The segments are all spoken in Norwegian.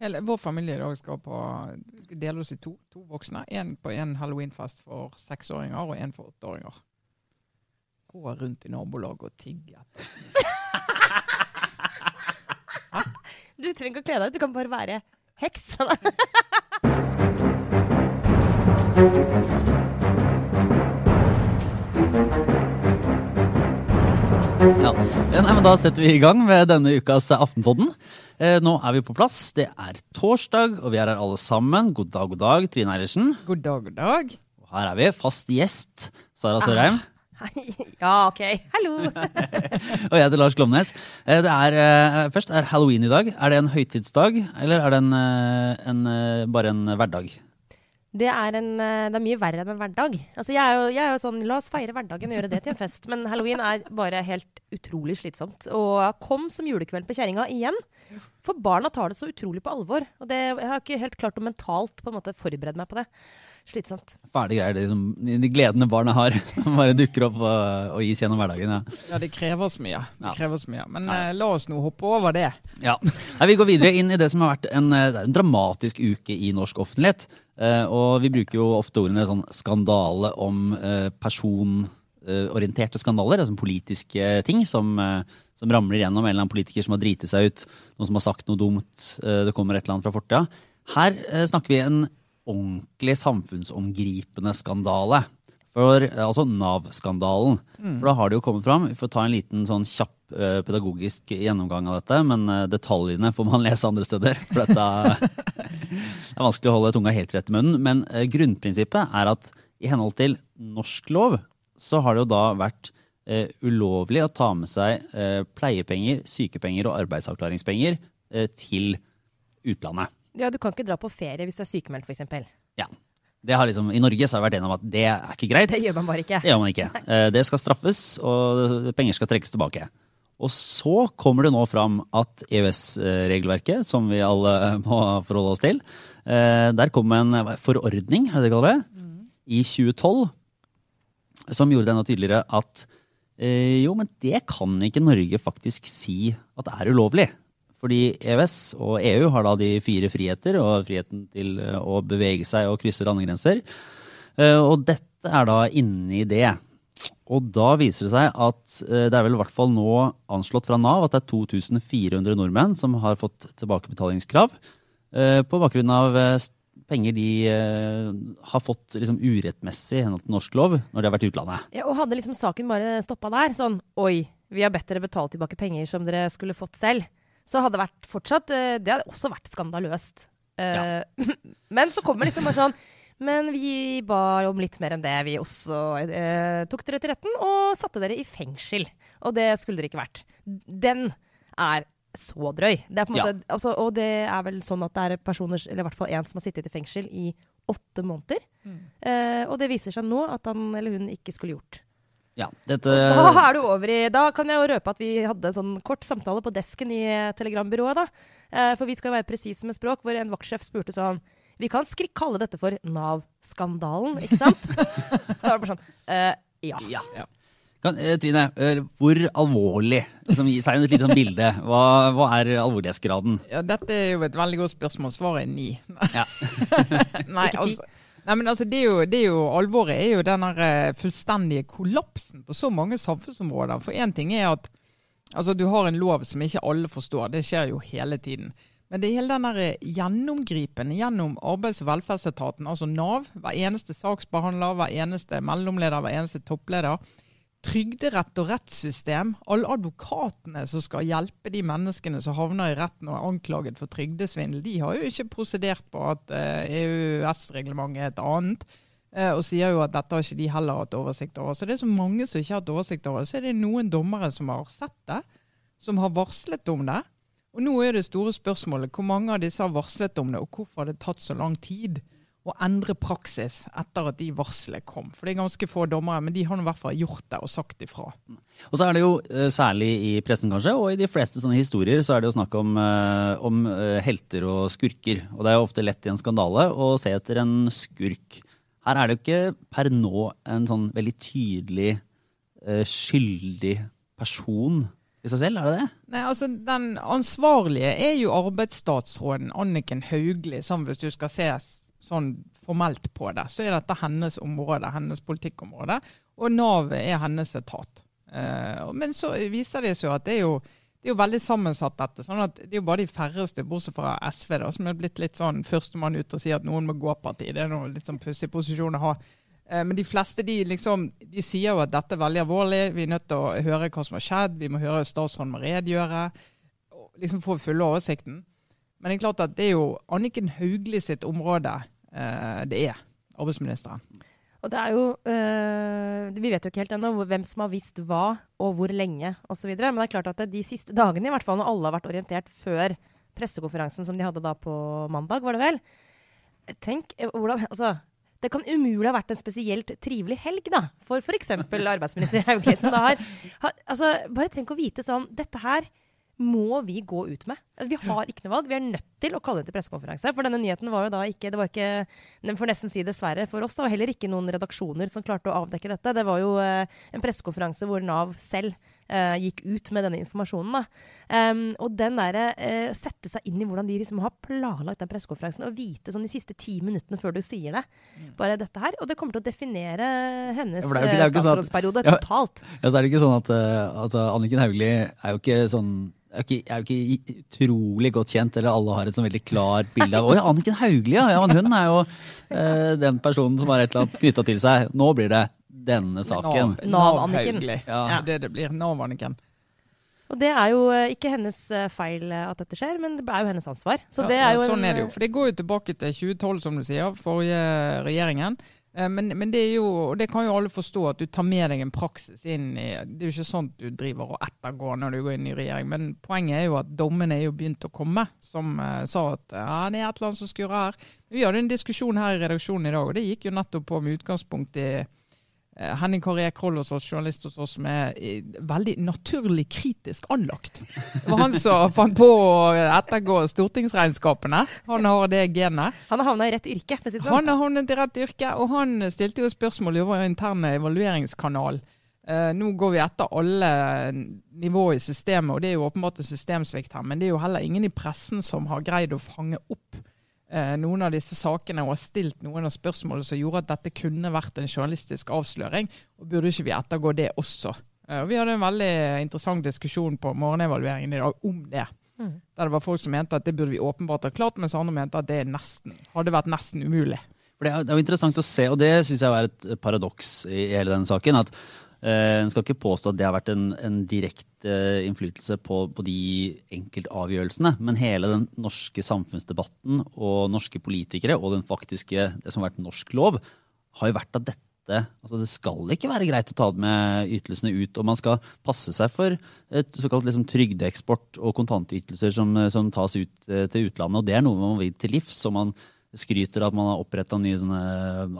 Hele, vår familie i dag skal, på, vi skal dele oss i to. To voksne. Én på en halloweenfest for seksåringer og én for åtteåringer. Gå rundt i nabolaget og tigge. Du trenger ikke å kle deg ut, du kan bare være heks. Ja. Nei, Da setter vi i gang med denne ukas Aftenpodden. Eh, nå er vi på plass. Det er torsdag, og vi er her alle sammen. God dag, god dag, Trine Eilertsen. God dag, god dag. Og her er vi, fast gjest, Sara Sørheim. ja, OK. Hallo. og jeg heter Lars Glomnes. Eh, det er, eh, først er halloween i dag. Er det en høytidsdag, eller er det en, en, bare en hverdag? Det er, en, eh, det er mye verre enn en hverdag. Altså, jeg, er jo, jeg er jo sånn, La oss feire hverdagen og gjøre det til en fest. Men halloween er bare helt utrolig slitsomt. Og kom som julekveld på kjerringa igjen. For barna tar det så utrolig på alvor. Og det, jeg har ikke helt klart å mentalt på en måte forberede meg på det. Slitsomt. Fæle greier. Det, liksom, de gledene barna har, som bare dukker opp og, og gis gjennom hverdagen. Ja. Ja, det krever så mye. Det krever så mye. Men Ja. eh, la oss nå hoppe over det. Ja. Nei, vi går videre inn i det som har vært en, eh, en dramatisk uke i norsk offentlighet. Eh, og vi bruker jo ofte ordene sånn skandale om eh, personorienterte skandaler, altså politiske ting som, eh, som ramler gjennom en eller annen politiker som har driti seg ut, noen som har sagt noe dumt, det kommer et eller annet fra fortida. Her snakker vi en ordentlig samfunnsomgripende skandale. For eh, altså Nav-skandalen. For da har det jo kommet fram. Vi får ta en liten sånn kjapp eh, pedagogisk gjennomgang av dette, men eh, detaljene får man lese andre steder. For dette er vanskelig å holde tunga helt rett i munnen. Men grunnprinsippet er at i henhold til norsk lov så har det jo da vært ulovlig å ta med seg pleiepenger, sykepenger og arbeidsavklaringspenger til utlandet. Ja, Du kan ikke dra på ferie hvis du er sykemeldt, f.eks. Ja. Det har liksom, I Norge så har jeg vært enige om at det er ikke greit. Det gjør man bare ikke. Det gjør man ikke. Eh, Det skal straffes, og penger skal trekkes tilbake. Og så kommer det nå fram at EØS-regelverket, som vi alle må forholde oss til, eh, der kom en forordning, er det det kaller i 2012, som gjorde det enda tydeligere at eh, jo, men det kan ikke Norge faktisk si at det er ulovlig. Fordi EØS og EU har da de fire friheter, og friheten til eh, å bevege seg og krysse landegrenser. Eh, Og dette er da inni det. Og da viser det seg at eh, det er vel i hvert fall nå anslått fra Nav at det er 2400 nordmenn som har fått tilbakebetalingskrav på bakgrunn av penger de har fått liksom urettmessig i henhold til norsk lov når de har vært i utlandet. Ja, og hadde liksom saken bare stoppa der, sånn Oi, vi har bedt dere betale tilbake penger som dere skulle fått selv. Så hadde det vært fortsatt eh, Det hadde også vært skandaløst. Ja. men så kommer liksom bare sånn Men vi ba om litt mer enn det. Vi også eh, tok dere til retten og satte dere i fengsel. Og det skulle dere ikke vært. Den er så drøy. Det er på en Ja. altså, og det er vel sånn at det er personer, eller i hvert fall én som har sittet i fengsel i åtte måneder. Eh, og det viser seg nå at han eller hun ikke skulle gjort. Ja, dette, Da er du over i Da kan jeg jo røpe at vi hadde en sånn kort samtale på desken i eh, telegrambyrået, da. Eh, for vi skal være presise med språk, hvor en vaktsjef spurte sånn Vi kan skrik kalle dette for Nav-skandalen, ikke sant? da var det bare sånn eh, ja. Ja. Ja. Kan, eh, Trine, hvor alvorlig? Liksom, gi- et lite sånn bilde. Hva, hva er alvorlighetsgraden? Ja, dette er jo et veldig godt spørsmål. Svaret er ni. Ja. Nei, altså, nei, men altså, det er jo, det er jo Alvoret er jo den eh, fullstendige kollapsen på så mange samfunnsområder. For én ting er at altså, du har en lov som ikke alle forstår. Det skjer jo hele tiden. Men det er hele den der eh, gjennomgripen gjennom Arbeids- og velferdsetaten, altså Nav. Hver eneste saksbehandler, hver eneste mellomleder, hver eneste toppleder. Trygderett og rettssystem. Alle advokatene som skal hjelpe de menneskene som havner i retten og er anklaget for trygdesvindel, de har jo ikke prosedert på at eh, EØS-reglementet er et annet. eh, Og sier jo at dette har ikke de heller hatt oversikt over. Så det er så mange som ikke har hatt oversikt over det. Så er det noen dommere som har sett det, som har varslet om det. Og nå er det store spørsmålet hvor mange av disse har varslet om det, og hvorfor har det tatt så lang tid å endre praksis etter at de varslene kom. For det er ganske få dommere, men de har i hvert fall gjort det og sagt ifra. Og så er det jo, eh, særlig i pressen kanskje, og i de fleste sånne historier, så er det jo snakk om, eh, om eh, helter og skurker. Og det er jo ofte lett i en skandale å se etter en skurk. Her er det jo ikke per nå en sånn veldig tydelig skyldig person i seg selv, er det det? Nei, altså Den ansvarlige er jo arbeidsstatsråden Anniken Hauglie, sånn hvis du skal se sånn formelt på det. Så er dette hennes område, hennes politikkområde, og Nav er hennes etat. Uh, men så viser det seg at det er jo det er jo veldig sammensatt, dette. sånn at Det er jo bare de færreste, bortsett fra SV, da, som er blitt litt sånn førstemann ut og sier at noen må gå parti. Det er noe litt sånn pussig posisjon å ha. Eh, men de fleste de, liksom, de sier jo at dette er veldig alvorlig. Vi er nødt til å høre hva som har skjedd. Vi må høre statsråden må redegjøre. Liksom få fulle oversikten. Men det er klart at det er jo Anniken Hauglie sitt område eh, det er. Arbeidsministeren. Og det er jo øh, Vi vet jo ikke helt ennå hvem som har visst hva og hvor lenge osv. Men det er klart at de siste dagene, i hvert fall når alle har vært orientert før pressekonferansen som de hadde da på mandag, var det vel Tenk eh, hvordan Altså, det kan umulig ha vært en spesielt trivelig helg, da. For f.eks. arbeidsminister Hauglie, som da har, har Altså, bare tenk å vite sånn Dette her må vi gå ut med. Vi har ikke noe valg. Vi er nødt til å kalle inn til pressekonferanse. For denne nyheten var jo da ikke Det var ikke Den får nesten si dessverre for oss, da, og heller ikke noen redaksjoner som klarte å avdekke dette. Det var jo eh, en pressekonferanse hvor Nav selv uh, gikk ut med denne informasjonen. Um, og den derre uh, sette seg inn i hvordan de liksom har planlagt den pressekonferansen, og vite sånn de siste ti minuttene før du sier det. Mm. Bare dette her. Og det kommer til å definere hennes ja, eh, sånn statsrådsperiode sånn totalt. Ja, så er det ikke sånn at uh, altså, Anniken Hauglie er jo ikke sånn er, ikke, er jo ikke utrolig godt kjent, eller alle har et sånn veldig klart bilde av Å ja, Anniken Hauglie, ja. ja. Men hun er jo eh, den personen som har et eller annet knytta til seg. Nå blir det denne saken. Nav-Anniken. Nav ja. ja. Det det blir. Nav-Anniken. Og det er jo eh, ikke hennes eh, feil at dette skjer, men det er jo hennes ansvar. Så ja, er sånn en, er det jo. For det går jo tilbake til 2012, som du sier, forrige regjeringen. Eh, men, men, det er jo, og det kan jo alle forstå, at du tar med deg en praksis inn i Det er jo ikke at du driver og ettergår når du går inn i regjering, men poenget er jo at dommene er jo begynt å komme, som uh, sa at ja, det er et eller annet som skurrer her. Vi hadde en diskusjon her i redaksjonen i dag, og det gikk jo nettopp på med utgangspunkt i Henning Kåre Ekroll hos oss, journalist hos oss, som er veldig naturlig kritisk anlagt. Det var han som fant på å ettergå stortingsregnskapene. Han har det genet. Han har havna i rett yrke. Si sånn. Han har havnet i rett yrke, og han stilte jo spørsmål i vår interne evalueringskanal. Uh, nå går vi etter alle nivåer i systemet, og det er jo åpenbart en systemsvikt her. Men det er jo heller ingen i pressen som har greid å fange opp Eh, noen av disse sakene og har stilt noen av spørsmålene som gjorde at dette kunne vært en journalistisk avsløring. og Burde ikke vi ettergå det også? Og vi hadde en veldig interessant diskusjon på morgenevalueringen i dag om det. Mm. Der det var folk som mente at det burde vi åpenbart ha klart, mens andre mente at det nesten, hadde vært nesten umulig. Det er, det er interessant å se, og det syns jeg er et paradoks i hele denne saken. at Eh, en skal ikke påstå at det har vært en, en direkte innflytelse på, på, de enkeltavgjørelsene, men hele den norske samfunnsdebatten og norske politikere og den faktiske, det som har vært norsk lov, har jo vært at dette altså Det skal ikke være greit å ta med ytelsene ut, og man skal passe seg for et såkalt liksom, trygdeeksport og kontantytelser som, som tas ut eh, til utlandet. og Det er noe man vil til livs. og man skryter av at man har oppretta nye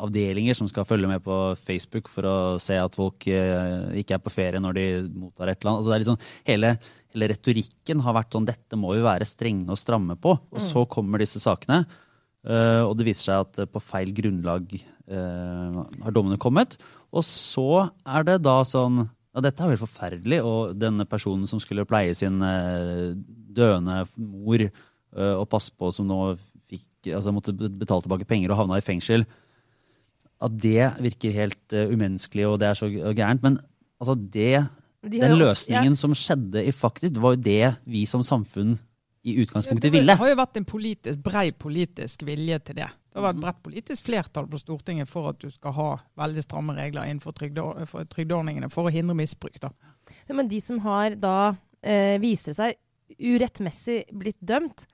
avdelinger som skal følge med på Facebook for å se at folk eh, ikke er på ferie når de mottar et eller annet. Altså er liksom, hele, hele, retorikken har vært sånn dette må vi være strenge og stramme på. Og så mm. kommer disse sakene. Uh, og det viser seg at på feil grunnlag har dommene kommet. Og så er det da sånn ja, dette er vel forferdelig. Og denne personen som skulle pleie sin døende mor og passe på, som nå altså måtte betale tilbake penger og havna i fengsel. At det virker helt uh, umenneskelig og det er så gærent. Men altså det, de den løsningen ja. som skjedde i faktisk, det var jo det vi som samfunn i utgangspunktet ville. Det har jo vært en politisk, brei politisk vilje til det. Det har vært bredt politisk flertall på Stortinget for at du skal ha veldig stramme regler innenfor trygdeordningene for å hindre misbruk. Da. Men de som har da eh, viser seg urettmessig blitt dømt,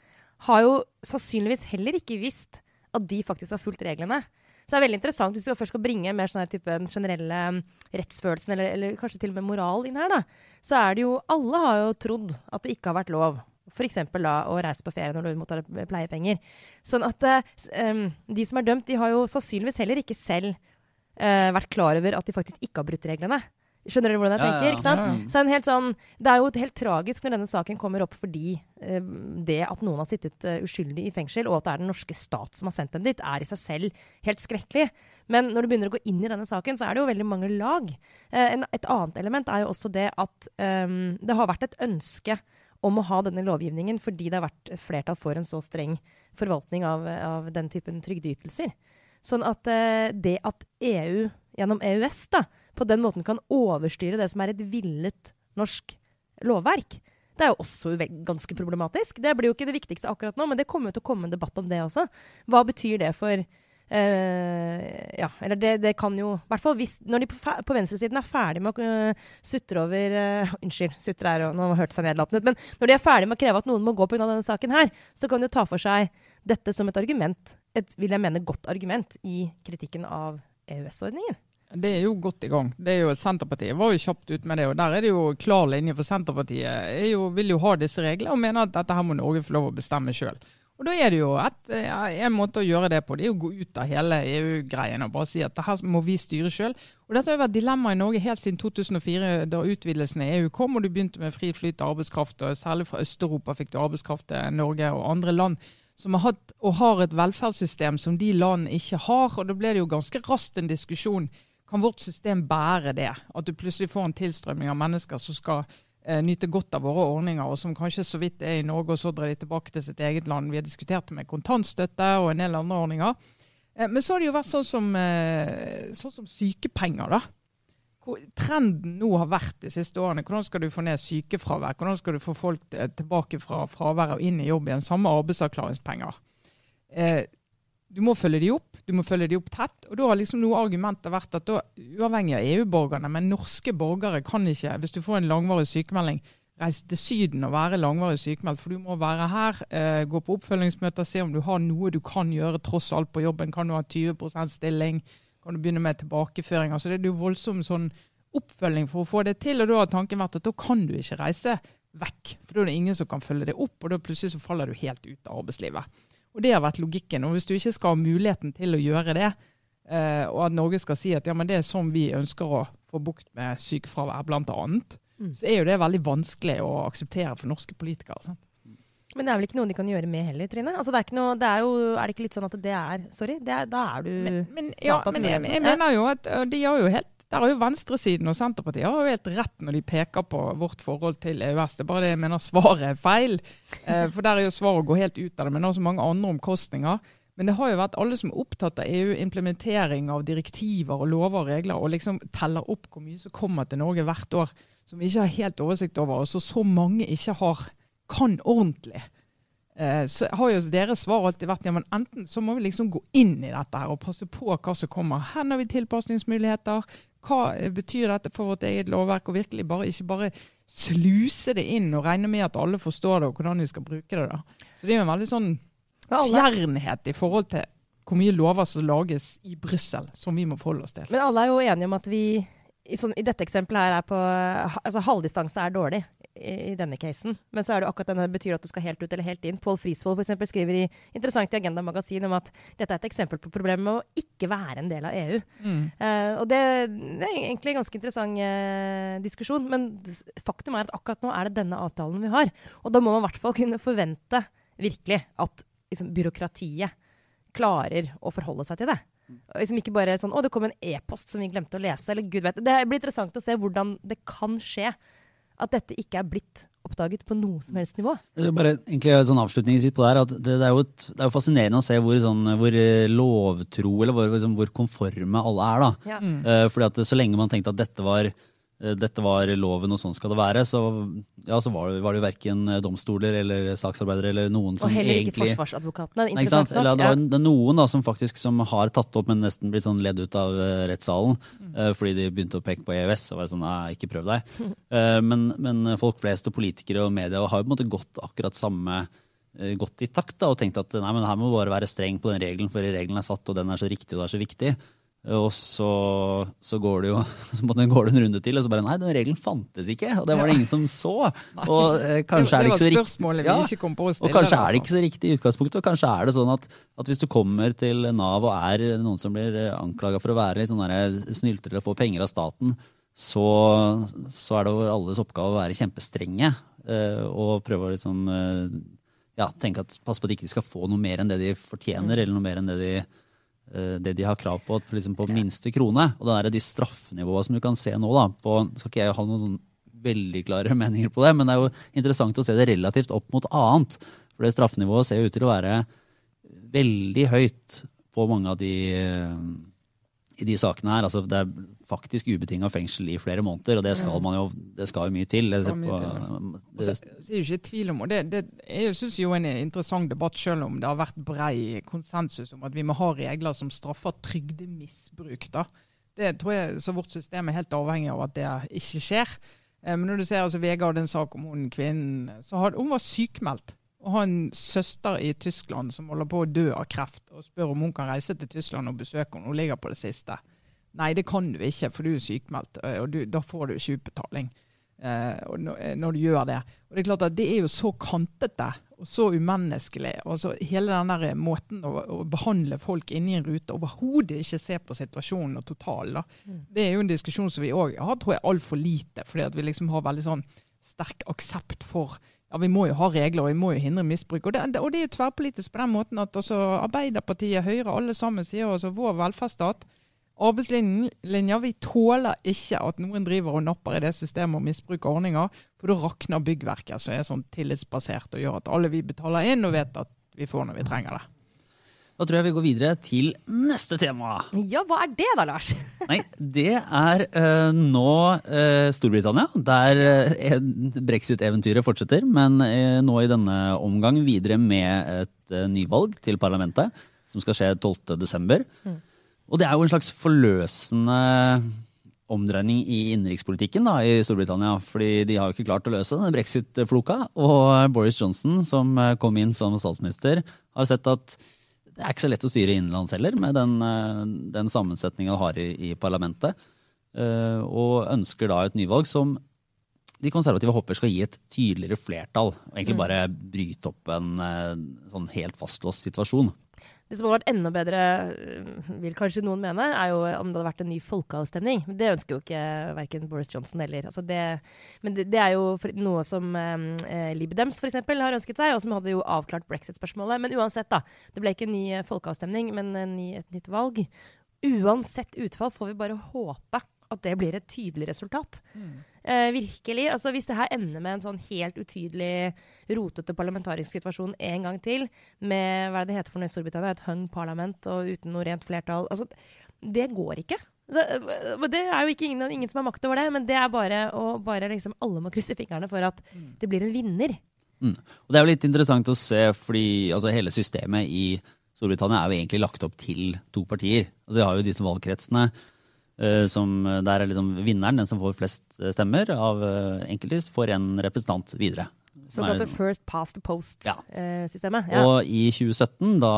har jo sannsynligvis heller ikke visst at de faktisk har fulgt reglene. Så det er veldig interessant hvis du først skal bringe mer sånn type den generelle um, rettsfølelsen, eller, eller, kanskje til og med moral inn her, da. Så er det jo Alle har jo trodd at det ikke har vært lov. F.eks. da å reise på ferie når du mottar pleiepenger. Sånn at um, de som er dømt, de har jo sannsynligvis heller ikke selv uh, vært klar over at de faktisk ikke har brutt reglene. Skjønner dere hvordan jeg tenker? ja, ikke sant? ja, ja. Så en helt sånn, Det er jo helt tragisk når denne saken kommer opp fordi eh, det at noen har sittet uh, uskyldig i fengsel, og at det er den norske stat som har sendt dem dit, er i seg selv helt skrekkelig. Men når du begynner å gå inn i denne saken, så er det jo veldig mange lag. Eh, en, et annet element er jo også det at um, det har vært et ønske om å ha denne lovgivningen fordi det har vært flertall for en så streng forvaltning av, av den typen trygdeytelser. Sånn at eh, det at EU gjennom EØS da, på den måten kan overstyre det som er et villet norsk lovverk, det er jo også ganske problematisk. Det blir jo ikke det viktigste akkurat nå, men det kommer jo til å komme en debatt om det også. Hva betyr det for uh, Ja, eller det, det kan jo I hvert fall hvis Når de på, på venstresiden er ferdig med å uh, sutre over uh, Unnskyld, sutre er jo Nå hørtes jeg nedlatende ut. Men når de er ferdig med å kreve at noen må gå pga. denne saken her, så kan de jo ta for seg dette som et argument. Et, vil jeg mene, godt argument i kritikken av EØS-ordningen. Det er jo godt i gang. Det er jo Senterpartiet var jo kjapt ut med det. og Der er det jo klar linje, for Senterpartiet er jo, vil jo ha disse reglene og mener at dette her må Norge få lov å bestemme sjøl. Og Da er det jo et, en måte å gjøre det på. Det er å gå ut av hele EU-greien og bare si at det her må vi styre sjøl. Dette har vært dilemma i Norge helt siden 2004, da utvidelsen i EU kom og du begynte med fri flyt av arbeidskraft. og Særlig fra Øst-Europa fikk du arbeidskraft til Norge og andre land som har hatt og har et velferdssystem som de land ikke har. og Da ble det jo ganske raskt en diskusjon. Kan vårt system bære det? At du plutselig får en tilstrømming av mennesker som skal eh, nyte godt av våre ordninger, og som kanskje så vidt er i Norge, og så drar de tilbake til sitt eget land. Vi har diskutert det med kontantstøtte og en del andre ordninger. Eh, men så har det jo vært sånn som, eh, sånn som sykepenger, da. Trenden nå har vært de siste årene. Hvordan skal du få ned sykefravær? Hvordan skal du få folk eh, tilbake fra fravær og inn i jobb igjen? Samme arbeidsavklaringspenger. Eh, du må følge de opp, du må følge de opp tett. Og da har liksom noe argumentet vært at da, uavhengig av EU-borgerne, men norske borgere kan ikke, hvis du får en langvarig sykemelding, reise til Syden og være langvarig sykemeldt. For du må være her, eh, gå på oppfølgingsmøter, se om du har noe du kan gjøre tross alt på jobben. Kan du ha 20% stilling? Kan du begynne med tilbakeføringer? Så det er jo voldsom sånn oppfølging for å få det til. Og da har tanken vært at da kan du ikke reise vekk. For da er det ingen som kan følge det opp, og da plutselig så faller du helt ut av arbeidslivet. Og det har vært logikken. Og hvis du ikke skal ha muligheten til å gjøre det, eh, og at Norge skal si at ja, men det er sånn vi ønsker å få bukt med sykefravær, annet, Mm. så er jo det veldig vanskelig å akseptere for norske politikere. Sant? Men det er vel ikke noe de kan gjøre med heller, Trine? Altså, det er, noe, det er, jo, er det ikke litt sånn at det er Sorry, det er, da er du Men, men, ja, men jeg, jeg mener jo at de har jo helt der har jo venstresiden og Senterpartiet har jo helt rett når de peker på vårt forhold til EØS. Det er bare det jeg mener svaret er feil. Eh, for der er jo svaret å gå helt ut av det. Men det har så mange andre omkostninger. Men det har jo vært alle som er opptatt av EU-implementering av direktiver og lover og regler, og liksom teller opp hvor mye som kommer til Norge hvert år, som vi ikke har helt oversikt over, og som så mange ikke har kan ordentlig. Eh, så har jo deres svar alltid vært ja, men enten så må vi liksom gå inn i dette her og passe på hva som kommer. Her har vi tilpasningsmuligheter. Hva betyr dette for vårt eget lovverk? Og virkelig bare, ikke bare sluse det inn og regne med at alle forstår det og hvordan vi skal bruke det. da. Så det er jo en veldig sånn fjernhet i forhold til hvor mye lover som lages i Brussel, som vi må forholde oss til. Men alle er jo enige om at vi i, sånn, i dette eksempelet her er på altså Halvdistanse er dårlig i, denne casen. Men så er det akkurat denne betyr at du skal helt ut eller helt inn. Pål Frisvold eksempel, skriver i, interessant i Agenda Magasin om at dette er et eksempel på problemet med å ikke være en del av EU. Mm. Uh, og det, det er egentlig en ganske interessant uh, diskusjon, men faktum er at akkurat nå er det denne avtalen vi har. Og da må man i hvert fall kunne forvente virkelig at liksom, byråkratiet klarer å forholde seg til det. Liksom ikke bare sånn 'Å, det kom en e-post som vi glemte å lese', eller gud vet. Det blir interessant å se hvordan det kan skje at dette ikke er blitt oppdaget på noe som helst nivå. Jeg skal bare egentlig en sånn avslutningsvis på det her, at det, det, er jo et, det er jo fascinerende å se hvor, sånn, hvor eh, lovtro eller hvor, liksom, hvor konforme alle er. da. Ja. Eh, fordi at Så lenge man tenkte at dette var, dette var loven og sånn skal det være, så, ja, så var, det, var det jo verken eh, domstoler eller saksarbeidere eller noen som egentlig Og heller ikke egentlig forsvarsadvokatene. Nei, ikke sant? Eller det, var, det er noen da, som faktisk som har tatt opp, men nesten blitt sånn ledd ut av eh, rettssalen. uh, fordi de begynte å peke på EØS og var sånn Nei, ikke prøv deg. Uh, men, men folk flest og politikere og media har jo på en måte gått akkurat samme uh, gått i takt da, og tenkt at nei, men her må vi bare være streng på den regelen, for regelen er satt, og den er så riktig og det er så viktig. Og så, så går det jo så går det en runde til, og så bare Nei, den regelen fantes ikke! Og det var det ingen som så! Og eh, kanskje er det ikke så riktig. Ja. Og kanskje er det ikke så riktig i utgangspunktet, og kanskje er det sånn at, at hvis du kommer til Nav og er noen som blir anklaga for å være litt sånn der snylter eller få penger av staten, så, så er det jo alles oppgave å være kjempestrenge eh, og prøve å liksom eh, ja, tenke at pass på at de ikke skal få noe mer enn det de fortjener, eller noe mer enn det de, eh, det de har krav på liksom på minste krone. Og det er de straffenivåene som du kan se nå, da, på, skal ikke jeg ha noen sånn veldig klare meninger på det, men det er jo interessant å se det relativt opp mot annet. For det straffenivået ser jo ut til å være veldig høyt på mange av de i de sakene her. Altså, det er faktisk ubetinga fengsel i flere måneder, og det skal man jo det skal jo mye til. Det, det, mye til det, så, så er jo ikke tvil om, og det, det jeg synes jo en interessant debatt, selv om det har vært brei konsensus om at vi må ha regler som straffer trygdemisbruk. da. Det tror jeg, så Vårt system er helt avhengig av at det ikke skjer. Eh, men når du ser altså Vegard en sak om hun kvinnen så had, Hun var sykmeldt og har en søster i Tyskland som holder på å dø av kreft, og spør om hun kan reise til Tyskland og besøke henne. Hun ligger på det siste. Nei, det kan du ikke, for du er sykmeldt, eh, og du, da får du ikke utbetaling eh, eh, når du gjør det. Og Det er klart at det er jo så kantete og så umenneskelig. Altså, hele den der måten å, å behandle folk inni en rute, overhodet ikke se på situasjonen og totalen. Mm. Det er jo en diskusjon som vi òg har, tror jeg, altfor lite. fordi at vi liksom har veldig sånn sterk aksept for ja, vi må jo ha regler og vi må jo hindre misbruk. Og det, og det er jo tverrpolitisk på den måten at altså, Arbeiderpartiet, Høyre, alle sammen sier altså vår velferdsstat Arbeidslinja, vi tåler ikke at noen driver og napper i det systemet og misbruker ordninger, for da rakner byggverket, som er sånn tillitsbasert og gjør at alle vi betaler inn og vet at vi får når vi trenger det. Da tror jeg vi går videre til neste tema. Ja, hva er det da, Lars? Nei, Det er uh, nå uh, Storbritannia, der uh, brexit-eventyret fortsetter. Men nå i denne omgang videre med et nyvalg til parlamentet, som skal skje 12.12. Mm. Og det er jo en slags forløsende omdreining i innenrikspolitikken i Storbritannia. fordi de har jo ikke klart å løse denne brexit-floka. Og Boris Johnson, som kom inn som statsminister, har sett at det er ikke så lett å styre innenlands heller, med den, eh, den sammensetninga har i, i parlamentet. Uh, og ønsker da et nyvalg som de konservative håper skal gi et tydeligere flertall. Og egentlig mm. bare bryte opp en uh, sånn helt fastlåst situasjon. Det som hadde vært enda bedre, øh, vil kanskje noen mene, er jo om det hadde vært en ny folkeavstemning. Det ønsker jo ikke verken Boris Johnson eller altså det, Men det, det, er jo noe som eh, Libedems f.eks. har ønsket seg, og som hadde jo avklart brexit-spørsmålet. Men uansett, da. Det ble ikke en ny folkeavstemning, men ny, et nytt valg. Uansett utfall får vi bare håpe at det blir et tydelig resultat. Mm. Eh, virkelig. Altså, hvis det her ender med en sånn helt utydelig, rotete parlamentarisk situasjon en gang til, med hva er det det heter for noe i Storbritannia, et hung parlament og uten noe rent flertall altså, Det går ikke. Så, eh, det er jo ikke ingen, ingen, som har makt over det, men det er bare å bare liksom, Alle må krysse fingrene for at mm. det blir en vinner. Mm. Og Det er jo litt interessant å se, fordi altså, hele systemet i Storbritannia er jo egentlig lagt opp til to partier. Altså, Vi har jo disse valgkretsene som, eh, der er liksom vinneren, den som får flest eh, stemmer av enkeltis, får en representant videre. Såkalt liksom, first past the post-systemet. Ja. Ja. Og i 2017, da,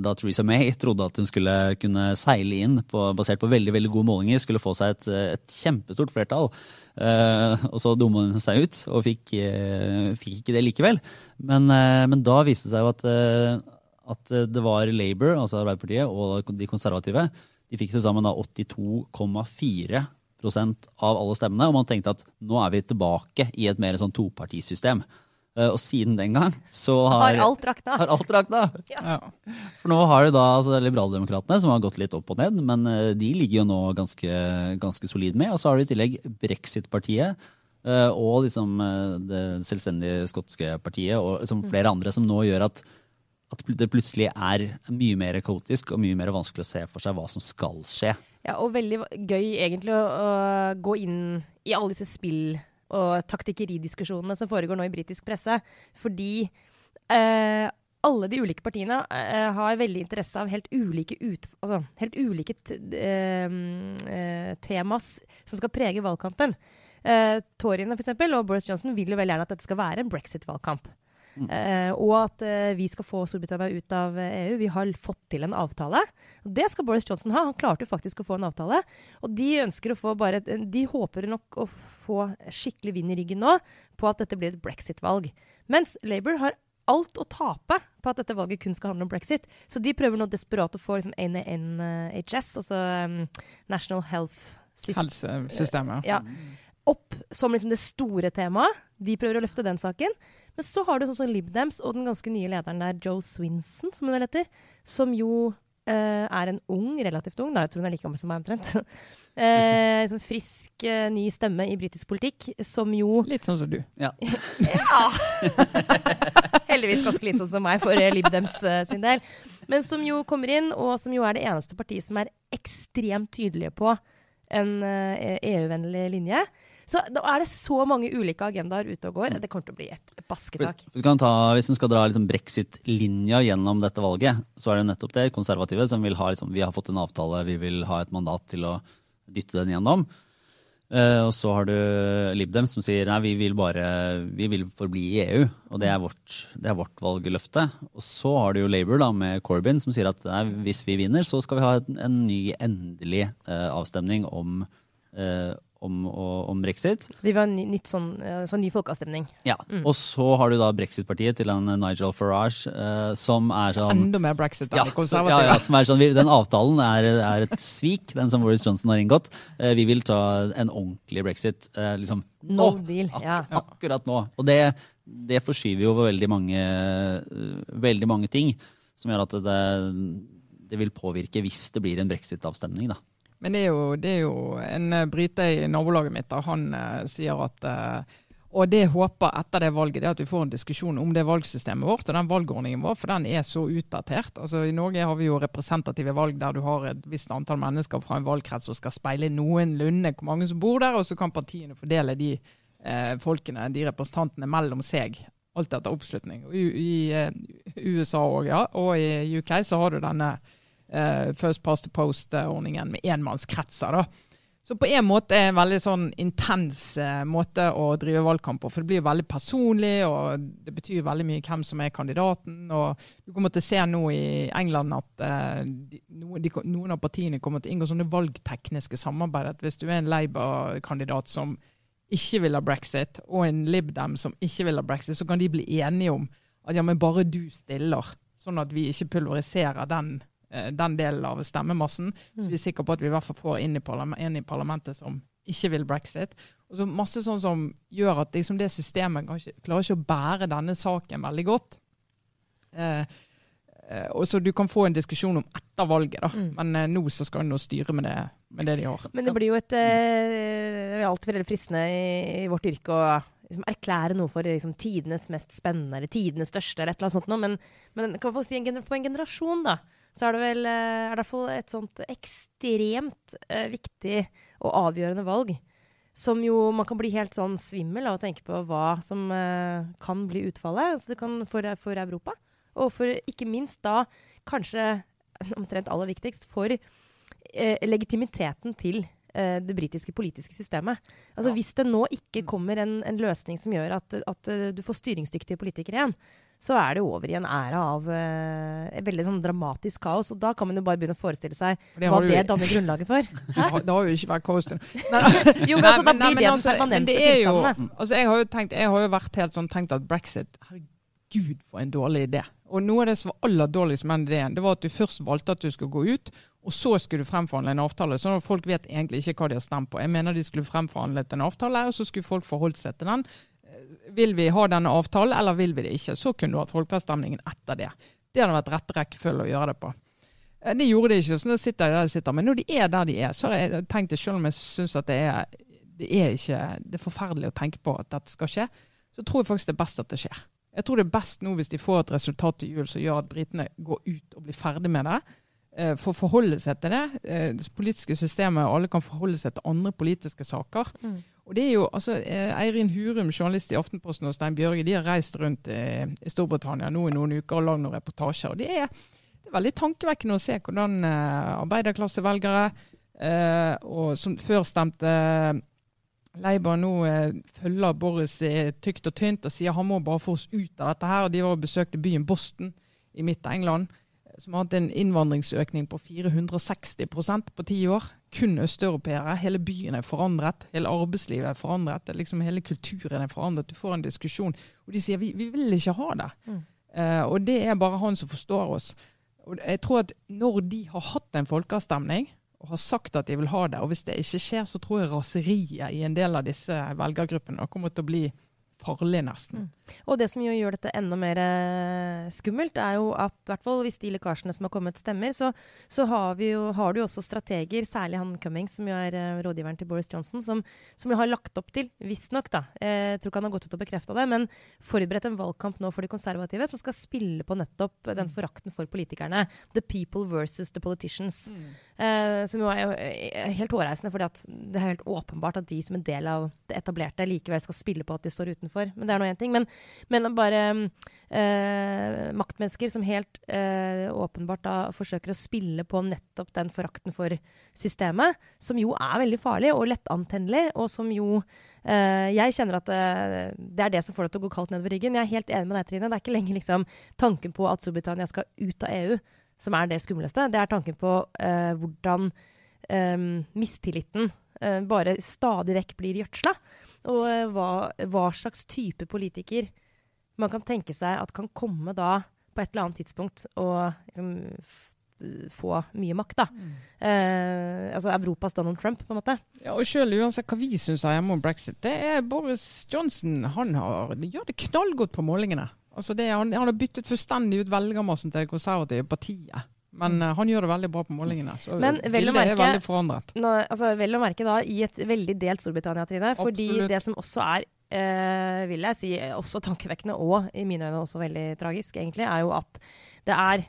da, Theresa May trodde at hun skulle kunne seile inn på, basert på veldig veldig gode målinger, skulle få seg et, et kjempestort flertall, eh, og så dumma hun seg ut og fikk, eh, fikk, ikke det likevel. Men, eh, men da viste det seg jo at, at det var Labour, altså Arbeiderpartiet, og de konservative de fikk til sammen 82,4% av alle stemmene. Og man tenkte at nå er vi tilbake i et mer sånn topartisystem. Uh, og siden den gang så har, har alt rakna. Har alt rakna. Ja. For nå har du da altså, Liberaldemokratene, som har gått litt opp og ned, men uh, de ligger jo nå ganske, ganske solid med. Og så har du i tillegg Brexit-partiet. Uh, og liksom det selvstendige skotske partiet og liksom flere andre som nå gjør at at det plutselig er mye mer kaotisk og mye mer vanskelig å se for seg hva som skal skje. Ja, og veldig gøy egentlig å, å gå inn i alle disse spill- og taktikkeridiskusjonene som foregår nå i britisk presse. Fordi eh, alle de ulike partiene eh, har veldig interesse av helt ulike, ut, altså, helt ulike eh, eh, temas som skal prege valgkampen. Eh, Toryene eksempel, og Boris Johnson vil jo veldig gjerne at dette skal være en brexit-valgkamp. Uh, og at eh, vi skal få Storbritannia ut av EU. Vi har fått til en avtale. Det skal Boris Johnson ha. Han klarte jo faktisk å få en avtale. Og de ønsker å få bare De håper nok å få skikkelig vind i ryggen nå på at dette blir et brexit-valg. Mens Labour har alt å tape på at dette valget kun skal handle om brexit. Så de prøver nå desperat å få liksom, NHS, altså um, National Health sys- Helsesystemet. ja, opp som liksom det store temaet. De prøver å løfte den saken. Men så har du sånn som Lib Dems og den ganske nye lederen der, Joe Swinson, som hun vel heter, som jo Uh, er en ung, relativt ung, da, jeg tror hun er like gammel som meg omtrent, eh, sånn frisk, eh, ny stemme i britisk politikk, som jo Litt sånn som du. Ja. ja. Heldigvis ganske litt sånn som meg for eh, Lib Dems eh, sin del. Men som jo kommer inn, og som jo er det eneste partiet som er ekstremt tydelige på en eh, EU-vennlig linje. Så da er det så mange ulike agendaer ute og går. Det kommer til å bli et basketak. hvis ta, hvis en skal dra liksom brexit-linja gjennom dette valget, så er det nettopp det konservative som vil ha liksom, Vi har fått en avtale, vi vil ha et mandat til å dytte den gjennom. Uh, og så har du Libdem som sier nei, vi vil bare vi vil forbli i EU. Og det er vårt, det er vårt valgløfte. Og så har du jo Labour da, med Corbyn som sier at nei, hvis vi vinner, så skal vi ha en, en ny endelig uh, avstemning om, eh, om, om brexit. Det var en ny, nytt sånn, eh, sånn ny folkeavstemning. Ja. Og så har du da brexit-partiet til en Nigel Farage, eh, som er sånn Enda mer brexit enn ja, konservative. ja, ja, som er sånn, vi, Den avtalen er, er et svik, den som Boris Johnson har inngått. Eh, vi vil ta en ordentlig brexit eh, liksom No nå. deal. Ak Ja. Akkurat nå. Og det, det forskyver jo veldig mange, eh, veldig mange ting, som gjør at det, det vil påvirke hvis det blir en brexit-avstemning. da. Men det er jo, det er jo en eh, brite i nabolaget mitt da, han uh, sier at uh, Og det jeg håper etter det valget, det er at vi får en diskusjon om det valgsystemet vårt og den valgordningen vår, for den er så utdatert. Altså I Norge har vi jo representative valg der du har et visst antall mennesker fra en valgkrets som skal speile noenlunde hvor mange som bor der, og så kan partiene fordele de eh, folkene, de representantene, mellom seg. Alt etter oppslutning. I, i eh, USA og, ja, og i UK så har du denne eh, First Past the Post-ordningen med enmannskretser. da. Så på en måte er det en veldig sånn intens eh, måte å drive valgkamp på. For det blir veldig personlig, og det betyr veldig mye hvem som er kandidaten. og Du kommer til å se nå i England at eh, de, noen, av partiene kommer til å inngå sånne valgtekniske samarbeid. at Hvis du er en Labour-kandidat som ikke vil ha brexit, og en Lib Dem som ikke vil ha brexit, så kan de bli enige om at ja, men bare du stiller, sånn at vi ikke pulveriserer den den delen av stemmemassen. Så vi er sikre på at vi i hvert fall får inn i en i parlamentet som ikke vil brexit. Og så masse sånn som gjør at liksom det systemet kanskje, klarer ikke å bære denne saken veldig godt. Eh, eh, og så du kan få en diskusjon om etter valget, da. Mm. Men eh, nå så skal en styre med det, med det de har. Men det blir jo et eh, Det er alltid veldig fristende i, i vårt yrke å liksom, erklære noe for liksom, tidenes mest spennende, eller tidenes største, eller et eller annet sånt noe. Men, men kan man få si en, på en generasjon, da, så er det vel eh, er det et sånt ekstremt eh, viktig og avgjørende valg. Som jo man kan bli helt sånn svimmel av å tenke på hva som eh, kan bli utfallet altså det kan for, for Europa. Og for ikke minst da kanskje omtrent aller viktigst for eh, legitimiteten til eh, det britiske politiske systemet. Altså Ja. Hvis det nå ikke kommer en, en løsning som gjør at, at eh, du får styringsdyktige politikere igjen, så er det over i en æra av eh, et veldig sånn dramatisk kaos. Og da kan man jo bare begynne å forestille seg det hva det danner grunnlaget for. Har, det har jo ikke vært kaos Jo, men altså, da blir det altså, men permanente det er jo, altså, jeg har jo tenkt, jeg har jo vært helt sånn tenkt at brexit Herregud, for en dårlig idé. Og noe av det som var aller dårligst med den ideen, det var at du først valgte at du skulle gå ut, og så skulle du fremforhandle en avtale. Sånn at folk vet egentlig ikke hva de har stemt på. Jeg mener de skulle fremforhandlet en avtale, og så skulle folk forholdt seg til den. Eh, Vil vi ha denne avtalen, eller vil vi det ikke? Så kunne du hatt folkeavstemningen etter det. Det hadde vært rette rekkefølge å gjøre det på. Eh, Det gjorde de ikke, så nå sitter de der de sitter. Men når de er der de er, så har jeg tenkt det selv om jeg syns at det er, det er ikke det er forferdelig å tenke på at dette skal skje, så tror jeg faktisk det er best at det skjer. Jeg tror det er best nå hvis de får et resultat til jul som gjør at britene går ut og blir ferdig med det. Eh, For å forholde seg til det. eh, Det politiske systemet, alle kan forholde seg til andre politiske saker. Mm. Og det er jo, altså, eh, Eirin Hurum, journalist i Aftenposten og Stein Bjørge, de har reist rundt i Storbritannia nå i noen uker og lagd noen reportasjer. og det er, det er veldig tankevekkende å se hvordan arbeiderklassevelgere eh, og som før stemte Labour nå eh, følger Boris eh, tykt og tynt og sier han må bare få oss ut av dette her. og De var og besøkte byen Boston i midt av England, som har hatt en innvandringsøkning på 460% på ti år. Kun østeuropeere. Hele byen er forandret. Hele arbeidslivet er forandret. Liksom hele kulturen er forandret. Du får en diskusjon. Og de sier vi, vi vil ikke ha det. Mm. Uh, og det er bare han som forstår oss. Og jeg tror at når de har hatt en folkeavstemning, og har sagt at de vil ha det. Og hvis det ikke skjer, så tror jeg raseriet i en del av disse velgergruppene kommer til å bli farlig, nesten. Mm. Og det som jo gjør dette enda mer eh, skummelt, er jo at hvert fall hvis de lekkasjene som har kommet, stemmer, så, så har, jo, har, du jo også strateger, særlig han Cummings, som jo er uh, rådgiveren til Boris Johnson, som, som har lagt opp til, visstnok, da eh, Jeg tror ikke han har gått ut og bekrefta det, men forberedt en valgkamp nå for de konservative som skal spille på nettopp den mm. forakten for politikerne. The people versus the politicians. Mm. Eh, som jo er helt hårreisende, fordi det er helt åpenbart at de som en del av det etablerte likevel skal spille på at de står utenfor. Men det er nå én ting. Men, men bare eh, maktmennesker som helt eh, åpenbart da forsøker å spille på nettopp den forakten for systemet, som jo er veldig farlig og lettantennelig, og som jo eh, jeg kjenner at eh, det er det som får deg til å gå kaldt nedover ryggen. Jeg er helt enig med deg, Trine. Det er ikke lenger liksom, tanken på at Storbritannia skal ut av EU som er det skumleste, det er tanken på uh, hvordan um, mistilliten bare stadig vekk blir gjødsla. Og uh, hva, hva, slags type politiker man kan tenke seg at kan komme da på et eller annet tidspunkt og liksom, få mye makt, da. Mm. Eh, altså Europas Donald Trump, på en måte. Ja, og selv uansett hva vi syns hjemme om brexit, det er Boris Johnson han har, gjør det knallgodt på målingene. Altså det, han, han, har byttet fullstendig ut velgermassen til det konservative partiet. Men uh, han gjør det veldig bra på målingene. Så Men vel merke, er veldig forandret. Nå, altså, vel å merke da i et veldig delt Storbritannia, Trine. Fordi Absolutt. det som også er, uh, vil jeg si, også tankevekkende og i mine øyne også veldig tragisk, egentlig, er jo at det er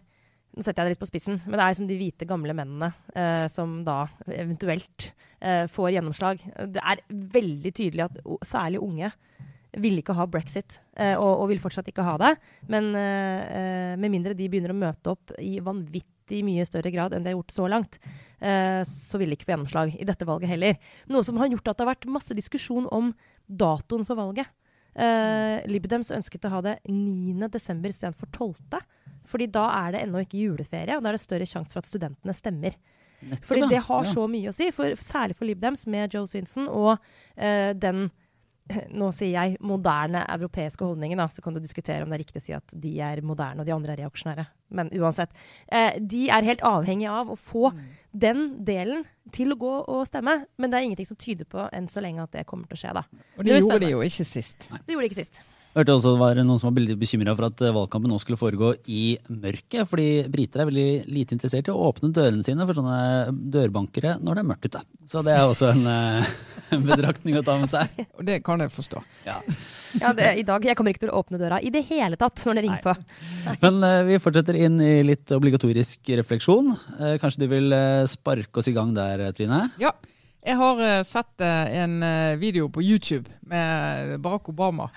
nå setter jeg det litt på spissen, men det er liksom de hvite, gamle mennene eh, som da eventuelt eh, får gjennomslag. Det er veldig tydelig at særlig unge ville ikke ha brexit, eh, og, og, vil fortsatt ikke ha det. Men eh, med mindre de begynner å møte opp i vanvittig mye større grad enn de har gjort så langt, så vil de ikke få gjennomslag i dette valget heller. Noe som har gjort at det har vært masse diskusjon om datoen for valget. Uh, Libdems ønsket å ha det 9.12. istedenfor 12. Fordi da er det ennå ikke juleferie, og da er det større sjanse for at studentene stemmer. Nettopp, Fordi det har ja. så mye å si, for, særlig for Libdems med Joe Swinson og uh, den nå sier jeg moderne europeiske holdningen, da, så kan du diskutere om det er riktig å si at de er moderne og de andre er reaksjonære. Men uansett. Eh, de er helt avhengige av å få mm. den delen til å gå og stemme. Men det er ingenting som tyder på enn så lenge at det kommer til å skje. da. Og de det gjorde de jo ikke sist. Det gjorde de ikke sist. Jeg hørte også det var noen som var veldig bekymra for at eh, valgkampen nå skulle foregå i mørket. Fordi briter er veldig lite interessert i å åpne dørene sine for sånne dørbankere når det er mørkt ute. Så det er også en, eh, en betraktning å ta med seg. Og det kan jeg forstå. Ja, ja det, i dag, Jeg kommer ikke til å åpne døra i det hele tatt når det ringer på. Men uh, vi fortsetter inn i litt obligatorisk refleksjon. Uh, kanskje du vil uh, sparke oss i gang der, Trine? Ja. Jeg har uh, sett uh, en uh, video på YouTube med Barack Obama.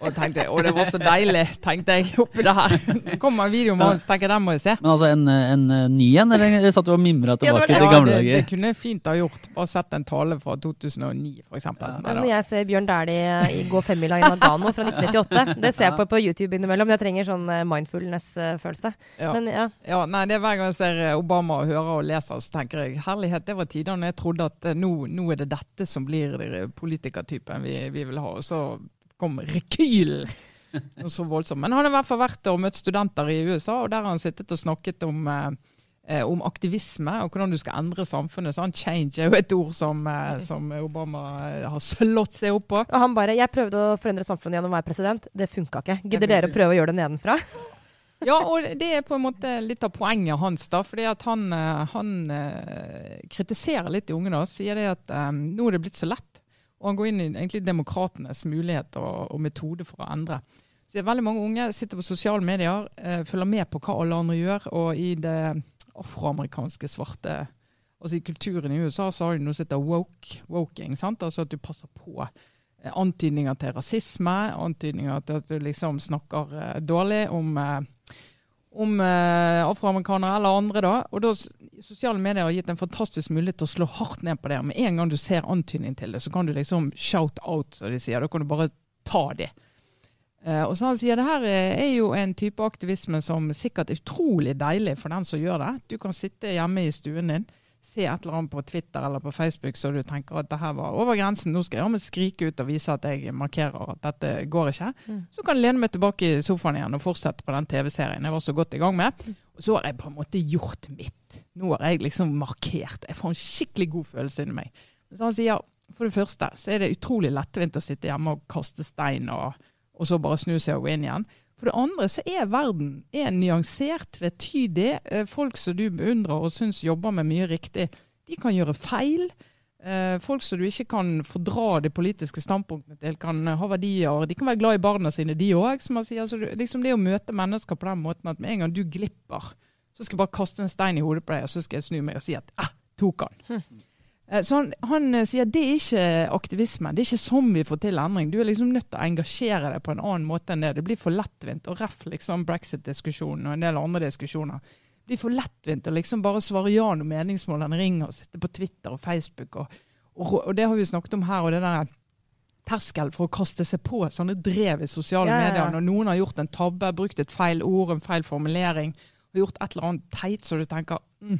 Og tenkte, og det var så deilig, tenkte jeg, oppi det her. Det kom en video med han, så tenker jeg den må jeg se. Men altså en, en ny en, eller satt du og mimra tilbake ja, til gamle dager? Ja, det, det kunne jeg fint ha gjort. Bare sett en tale fra 2009, f.eks. Ja. Når jeg ser Bjørn Dæhlie gå femmila i Nagano fra 1998, det ser jeg på på YouTube innimellom. Jeg trenger sånn mindfulness-følelse. Ja. ja. ja. Nei, det er hver gang jeg ser Obama og hører og leser, så tenker jeg herlighet, det var tider når jeg trodde at eh, nå, nå, er det dette som blir politikertypen vi, vi vil ha. Og så kom rekylen! Noe så voldsomt. Men han har i hvert fall vært og møtt studenter i USA, og der har han sittet og snakket om eh, eh, om aktivisme og hvordan du skal endre samfunnet. Så han 'change' er jo et ord som, eh, som Obama har slått seg opp på. Og han bare 'Jeg prøvde å forandre samfunnet gjennom å være president. Det funka ikke. Gidder dere å prøve å gjøre det nedenfra?' Ja, og det er på en måte litt av poenget hans. da, fordi at Han, eh, han uh, kritiserer litt de unge da, sier det at um, nå er det blitt så lett. Og han går inn i egentlig demokratenes muligheter og, og metode for å endre. Så Veldig mange unge sitter på sosiale medier, uh, følger med på hva alle andre gjør. Og i det afroamerikanske svarte altså I kulturen i USA så har de noe som heter woke, woking. sant? Altså at du passer på antydninger til rasisme, antydninger til at du liksom snakker uh, dårlig om uh, om eh, afroamerikanere eller andre. da, og da Sosiale medier har gitt en fantastisk mulighet til å slå hardt ned på det. Med en gang du ser antydning til det, så kan du liksom shout out, som de sier. Da kan du bare ta det. Eh, og så han sier det her er jo en type aktivisme som sikkert er utrolig deilig for den som gjør det. Du kan sitte hjemme i stuen din, se et eller annet på Twitter eller på Facebook så du tenker at det her var over grensen, nå skal jeg skrike ut og vise at jeg markerer at dette går ikke, Mm. så kan jeg lene meg tilbake i sofaen igjen og fortsette på den TV-serien jeg var så godt i gang med. Og så har jeg på en måte gjort mitt. Nå har jeg liksom markert. Jeg får en skikkelig god følelse inni meg. Så han sier for det første så er det utrolig lettvint å sitte hjemme og kaste stein, og, og så bare snu seg og gå inn igjen. For det andre så er verden er nyansert, tvetydig. Eh, Folk som du beundrer og syns jobber med mye riktig, de kan gjøre feil. Eh, Folk som du ikke kan fordra de politiske standpunktene til, kan ha verdier. De kan være glad i barna sine, de òg. Altså, du- liksom det å møte mennesker på den måten at med en gang du glipper, så skal jeg bare kaste en stein i hodet på deg, og så skal jeg snu meg og si at ah, tok han. Eh, Så han, han eh, sier det er ikke aktivisme. Det er ikke sånn vi får til endring. Du er liksom nødt til å engasjere deg på en annen måte enn det. Det blir for lettvint. Og ref liksom brexit-diskusjonen og en del andre diskusjoner. Det blir for lettvint å liksom bare svare ja når meningsmålene ringer, og sitte på Twitter og Facebook. Og, og, og det har vi snakket om her. og det der terskel for å kaste seg på sånne drev i sosiale ja, ja. medier. Når noen har gjort en tabbe, brukt et feil ord, en feil formulering, og gjort et eller annet teit, så du tenker mm,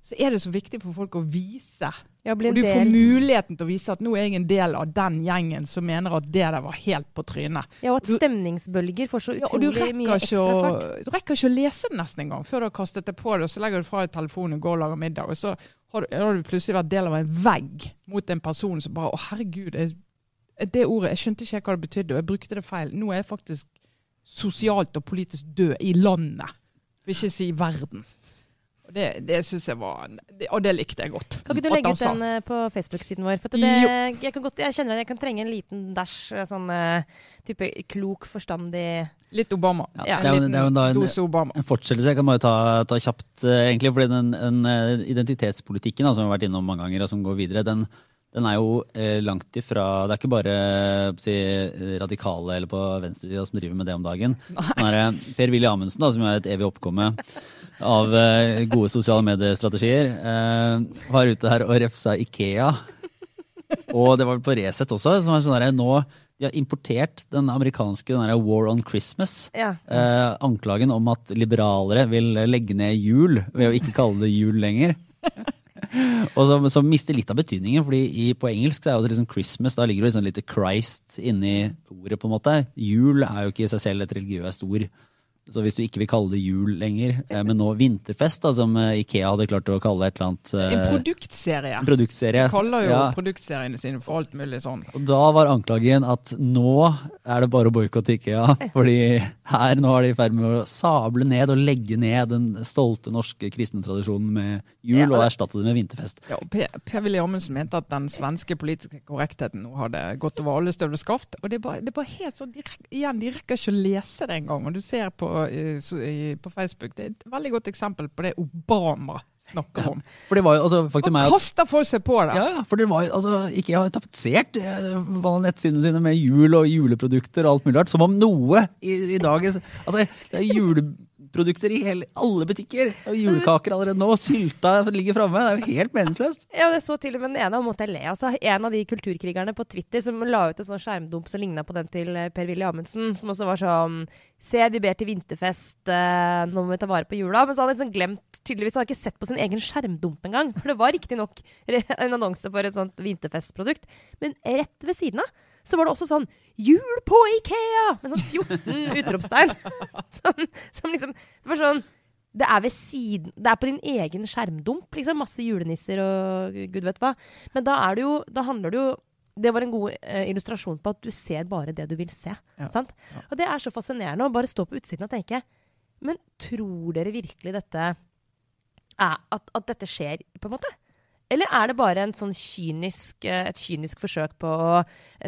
Så er det så viktig for folk å vise Ja, og du får muligheten til å vise at nå er jeg en del av den gjengen som mener at det der var helt på trynet. Ja, og at stemningsbølger får så Ja, utrolig mye rekker, ikke ekstra fart. du rekker ikke å lese det nesten engang før du har kastet det på det, og så legger du fra deg telefonen og går og lager middag. Og så har du, har du plutselig vært del av en vegg mot en person som bare Å, herregud, jeg, det ordet, jeg skjønte ikke hva det betydde, og jeg brukte det feil. Nå er jeg faktisk sosialt og politisk død i landet, for ikke si verden. Og det, det syns jeg var det, Og det likte jeg godt. Kan ikke du legge ut den eh, på Facebook-siden vår? For det, jeg, kan godt, jeg kjenner at jeg kan trenge en liten dash sånn eh, type klok, forstandig Litt Obama. Ja, En det er det er jo da en- dose Obama. En fortsettelse jeg kan bare ta, ta kjapt, eh, egentlig, fordi den, den identitetspolitikken da, som vi har vært innom mange ganger, og som går videre, den, den er jo langt ifra Det er ikke bare si, radikale eller på venstresida som driver med det om dagen. Det Per-Willy Amundsen, da, som er et evig oppkomme av eh, gode sosiale mediestrategier, eh, var ute her og refsa Ikea. Og det var vel på Resett også, som er sånn der, nå de har importert den amerikanske den der War on Christmas Ja. eh, anklagen om at liberalere vil legge ned jul ved å ikke kalle det jul lenger. Og som, som mister litt av betydningen, fordi i, på engelsk så er jo liksom Christmas, da ligger det liksom litt Christ inni ordet, på en måte. Jul er jo ikke i seg selv et religiøst ord. Så hvis du ikke vil kalle det jul lenger, eh, men nå vinterfest, da, som eh, Ikea hadde klart å kalle et eller annet En eh, produktserie. en produktserie. De kaller jo Ja. produktseriene sine for alt mulig sånn. Og da var anklagen at nå er det bare å boikotte IKEA. Fordi her nå er de i ferd med å sable ned og legge ned den stolte norske kristne tradisjonen med jul, Ja, og erstatte det med vinterfest. Ja, og Per- Per-Willy Amundsen mente at den svenske politiske korrektheten nå hadde gått over alle støvleskaft. Og det er bare, det er bare helt sånn, de, igjen, de rekker ikke å lese det engang. Og du ser på, på Facebook, det er et veldig godt eksempel på det Obama snakker om. For det var jo, altså, faktum er at kaster folk seg på det! ja, ja, for det var jo, altså, IKEA har tapetsert eh, nettsidene sine med jul og juleprodukter og alt mulig rart. Som om noe i, i dagens Altså, det er juleprodukter i hele, alle butikker. Og julekaker allerede nå. Sylta ligger framme. Det er jo helt meningsløst. Ja, det så til og med den ene, og måtte jeg le. Altså, en av de kulturkrigerne på Twitter som la ut en sånn skjermdump som ligna på den til eh, Per-Willy Amundsen, som også var sånn Se, de ber til vinterfest, eh, nå må vi ta vare på jula. Men så hadde han liksom glemt Tydeligvis hadde han ikke sett på sin egen skjermdump engang. For det var riktignok en annonse for et sånt vinterfestprodukt. Men rett ved siden av så var det også sånn 'Jul på Ikea!' med sånn 14 utropstegn. som, som liksom Det var sånn det er ved siden Det er på din egen skjermdump, liksom. Masse julenisser og gud vet hva. Men da er det jo Da handler det jo Det var en god eh, illustrasjon på at du ser bare det du vil se. Ja. Sant? Og det er så fascinerende å bare stå på utsiden og tenke Men tror dere virkelig dette er, at, at dette skjer, på en måte? Eller er det bare en sånn kynisk, eh, et kynisk forsøk på å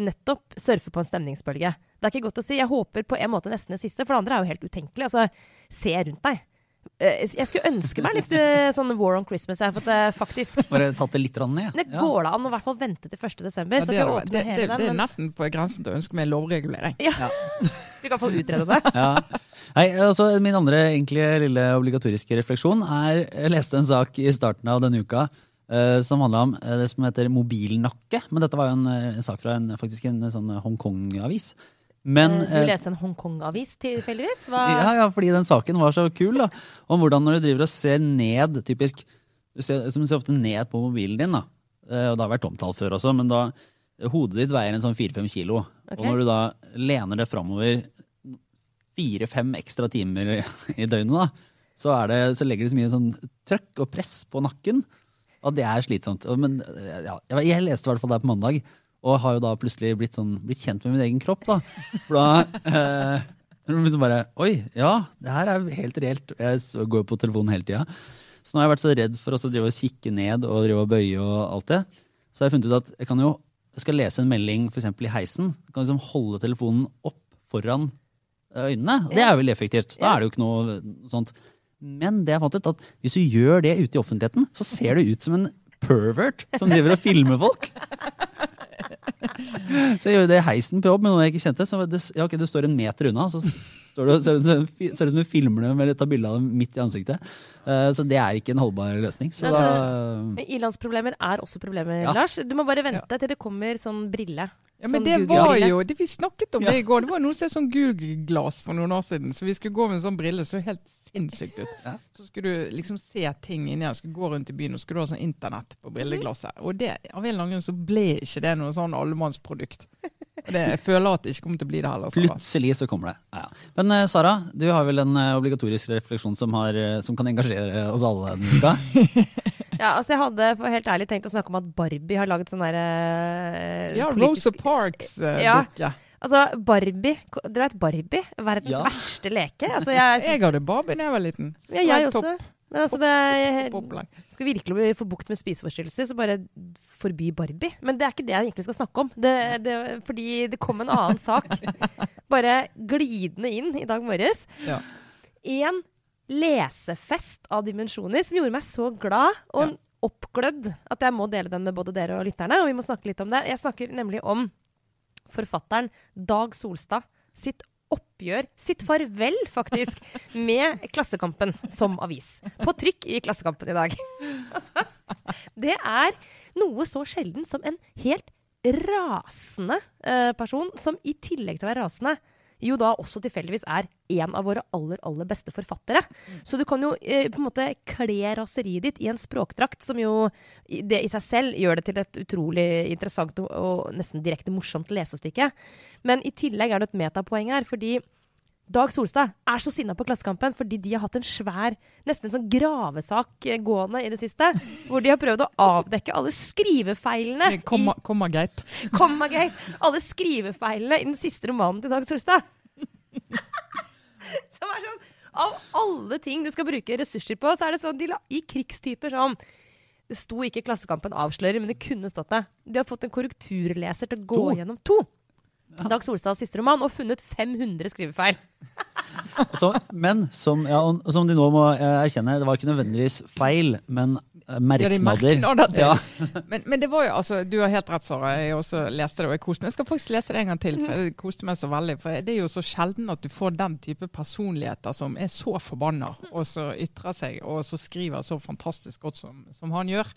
nettopp surfe på en stemningsbølge? Det er ikke godt å si. Jeg håper på en måte nesten det siste, for det andre er jo helt utenkelig. Altså, se rundt deg. Eh, Jeg skulle ønske meg litt eh, sånn War on Christmas Jeg, for at det faktisk Bare tatt det litt ned? ned. det går det an å i hvert fall vente til 1. desember. Ja, så det, kan er, det, det, hele det, er nesten på grensen til å ønske meg lovregulering. vi kan få utrede det. Ja. Hei, altså, min andre egentlig lille obligatoriske refleksjon er Jeg leste en sak i starten av denne uka som handla om eh, det som heter mobilnakke. Men dette var jo en, eh, en sak fra en, faktisk en sånn Hongkong-avis. Men Eh, eh, du leste en Hongkong-avis tilfeldigvis? Ja, ja, fordi den saken var så kul, da. Om hvordan når du driver og ser ned typisk du ser, som du ser ofte ned på mobilen din. da. Eh, Og det har vært omtalt før også, men da hodet ditt veier en sånn 4-5 kilo. Okay. Og når du da lener det framover fire-fem ekstra timer i døgnet, da, så, det, så legger det så mye sånn trøkk og press på nakken. Og det er slitsomt. Men ja, jeg- leste i hvert fall det på mandag, og har jo da plutselig blitt, sånn, blitt kjent med min egen kropp. da. For da eh, liksom bare Oi, ja, det her er helt reelt. Jeg går jo på telefonen hele tida. Så nå har jeg vært så redd for å drive og kikke ned og drive og bøye og alt det. Så har jeg funnet ut at jeg kan jo jeg skal lese en melding for eksempel i heisen. Jeg kan liksom holde telefonen opp foran øynene. Det er veldig effektivt. Da er det jo ikke noe sånt. Men det jeg fant ut at hvis du gjør det ute i offentligheten, så ser du ut som en pervert som driver og filmer folk. Så jeg gjør det i heisen på jobb med noen jeg ikke kjente. Så det, ja, okay, det står en meter unna, så står det, ser det ser ut som du filmer dem eller tar bilde av dem midt i ansiktet. Eh, Så det er ikke en holdbar løsning. Så da Ilandsproblemer er også problemer, Ja. Lars. Du må bare vente til det kommer sånn brille. Ja, men Sånn det var jo det Vi snakket om det i går. Det var noe som er sånn Google-glass for noen år siden. Så vi skulle gå med en sånn brille så helt sinnssykt ut. Ja. Så skulle du liksom se ting inni her. Skulle gå rundt i byen og skulle du ha sånn internett på brilleglasset. Og det, av en eller annen grunn så ble ikke det noe sånn allemannsprodukt. Og det, jeg føler at det ikke kommer til å bli det heller. Sara. Plutselig så kommer det. Ja, ja. Men eh, Sara, du har vel en eh, obligatorisk refleksjon som, har, eh, som kan engasjere oss alle denne uka? Ja, altså Jeg hadde for helt ærlig tenkt å snakke om at Barbie har laget sånn derre Ja, Rosa Parks-dukke. Ja. Altså, Barbie Dere vet Barbie? Verdens Ja. verste leke. Altså, jeg, Jeg hadde Barbie da jeg var liten. ja, jeg også. Men altså, det skal virkelig bli- få bukt med spiseforstyrrelser, så bare forby Barbie. Men det er ikke det jeg egentlig skal snakke om. Det, det, fordi det kom en annen sak bare glidende inn i dag morges. Ja. En lesefest av dimensjoner som gjorde meg så glad og Ja. oppglødd at jeg må dele den med både dere og lytterne. Og vi må snakke litt om det. Jeg snakker nemlig om forfatteren Dag Solstad sitt oppgjør, sitt farvel faktisk, med Klassekampen som avis. På trykk i Klassekampen i dag. altså, det er noe så sjelden som en helt rasende eh, person, som i tillegg til å være rasende, jo da også tilfeldigvis er en av våre aller, aller beste forfattere. Så du kan jo eh, på en måte kle raseriet ditt i en språkdrakt, som jo det i seg selv gjør det til et utrolig interessant og, og nesten direkte morsomt lesestykke. Men i tillegg er det et metapoeng her, fordi Dag Solstad er så sinna på Klassekampen fordi de har hatt en svær, nesten en sånn gravesak eh, gående i det siste, hvor de har prøvd å avdekke alle skrivefeilene i Komma, komma. Komma gate. Alle skrivefeilene i den siste romanen til Dag Solstad. Som er sånn Av alle ting du skal bruke ressurser på, så er det sånn de la, i krigstyper sånn Det sto ikke Klassekampen avslører, men det kunne stått det. De har fått en korrekturleser til å gå To? gjennom to. Dag Solstads siste roman, og funnet 500 skrivefeil. Så, men som, ja, som de nå må eh, erkjenne, det var ikke nødvendigvis feil, men merknader. Ja, de. Men, men det var jo, altså, du har helt rett, Sara. Jeg også leste det, og jeg koste meg. Jeg skal faktisk lese det en gang til, for jeg koste meg så veldig. For det er jo så sjelden at du får den type personligheter som er så forbanna, og så ytrer seg, og så skriver så fantastisk godt som, som han gjør.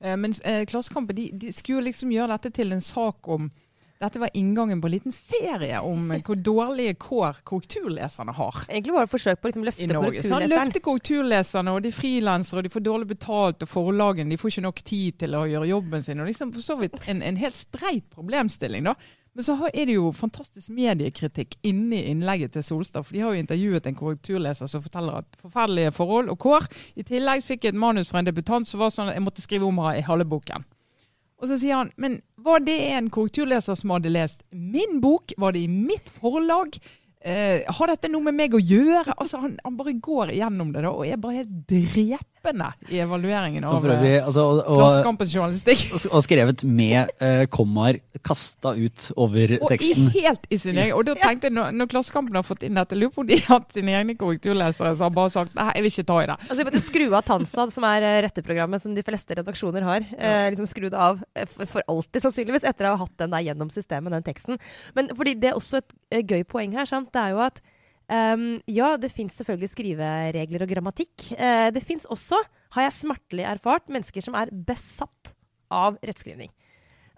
Eh, men eh, Klassekampen de, de skulle jo liksom gjøre dette til en sak om dette var inngangen på en liten serie om hvor dårlige kår korrekturleserne har Egentlig var det et forsøk på å liksom løfte korrekturleseren. Løfte korrekturleserne, og de frilansere, og de får dårlig betalt, og forlagene de får ikke nok tid til å gjøre jobben sin. og liksom For så vidt en, en helt streit problemstilling, da. Men så er det jo fantastisk mediekritikk inni innlegget til Solstad. For de har jo intervjuet en korrekturleser som forteller at forferdelige forhold og kår. I tillegg fikk jeg et manus fra en debutant som var sånn at jeg måtte skrive om henne i halve boken. Og så sier han, men var det en korrekturleser som hadde lest min bok? Var det i mitt forlag? Eh, har dette noe med meg å gjøre? Altså, han, han bare går igjennom det da, og er bare helt drepende i evalueringen av eh, altså, Klassekampens journalistikk. og skrevet med eh, kommaer kasta ut over Og i, teksten. helt i sin egen. Og da tenkte jeg, når, når Klassekampen har fått inn dette, lurer på om de har hatt sine egne korrekturlesere som har bare sagt nei, jeg vil ikke ta i det. Altså, jeg måtte skru av Tansa, som er eh, retteprogrammet som de fleste redaksjoner har. Eh, liksom skru det av for, for alltid, sannsynligvis, etter å ha hatt den der gjennom systemet, den teksten. Men fordi det er også et gøy poeng her, sant? det er jo at ehm, ja, det fins selvfølgelig skriveregler og grammatikk. Uh, det fins også, har jeg smertelig erfart, mennesker som er besatt av rettskrivning.